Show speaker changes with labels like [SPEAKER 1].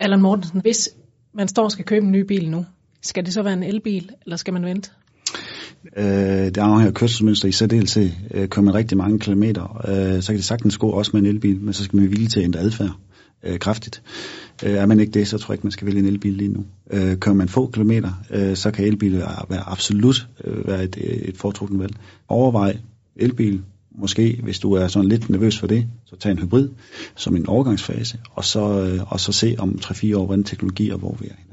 [SPEAKER 1] Allan Mortensen, hvis man står og skal købe en ny bil nu, skal det så være en elbil, eller skal man vente?
[SPEAKER 2] Øh, det afhænger af kørselsmønster i særdeleshed. Øh, kører man rigtig mange kilometer, øh, så kan det sagtens gå også med en elbil, men så skal man være villig til at ændre adfærd øh, kraftigt. Øh, er man ikke det, så tror jeg ikke, man skal vælge en elbil lige nu. Øh, kører man få kilometer, øh, så kan elbil være, være absolut øh, være et, et foretrukket valg. Overvej elbil, måske hvis du er sådan lidt nervøs for det, så tag en hybrid som en overgangsfase, og så, øh, og så se om 3-4 år, hvordan teknologi og hvor vi er.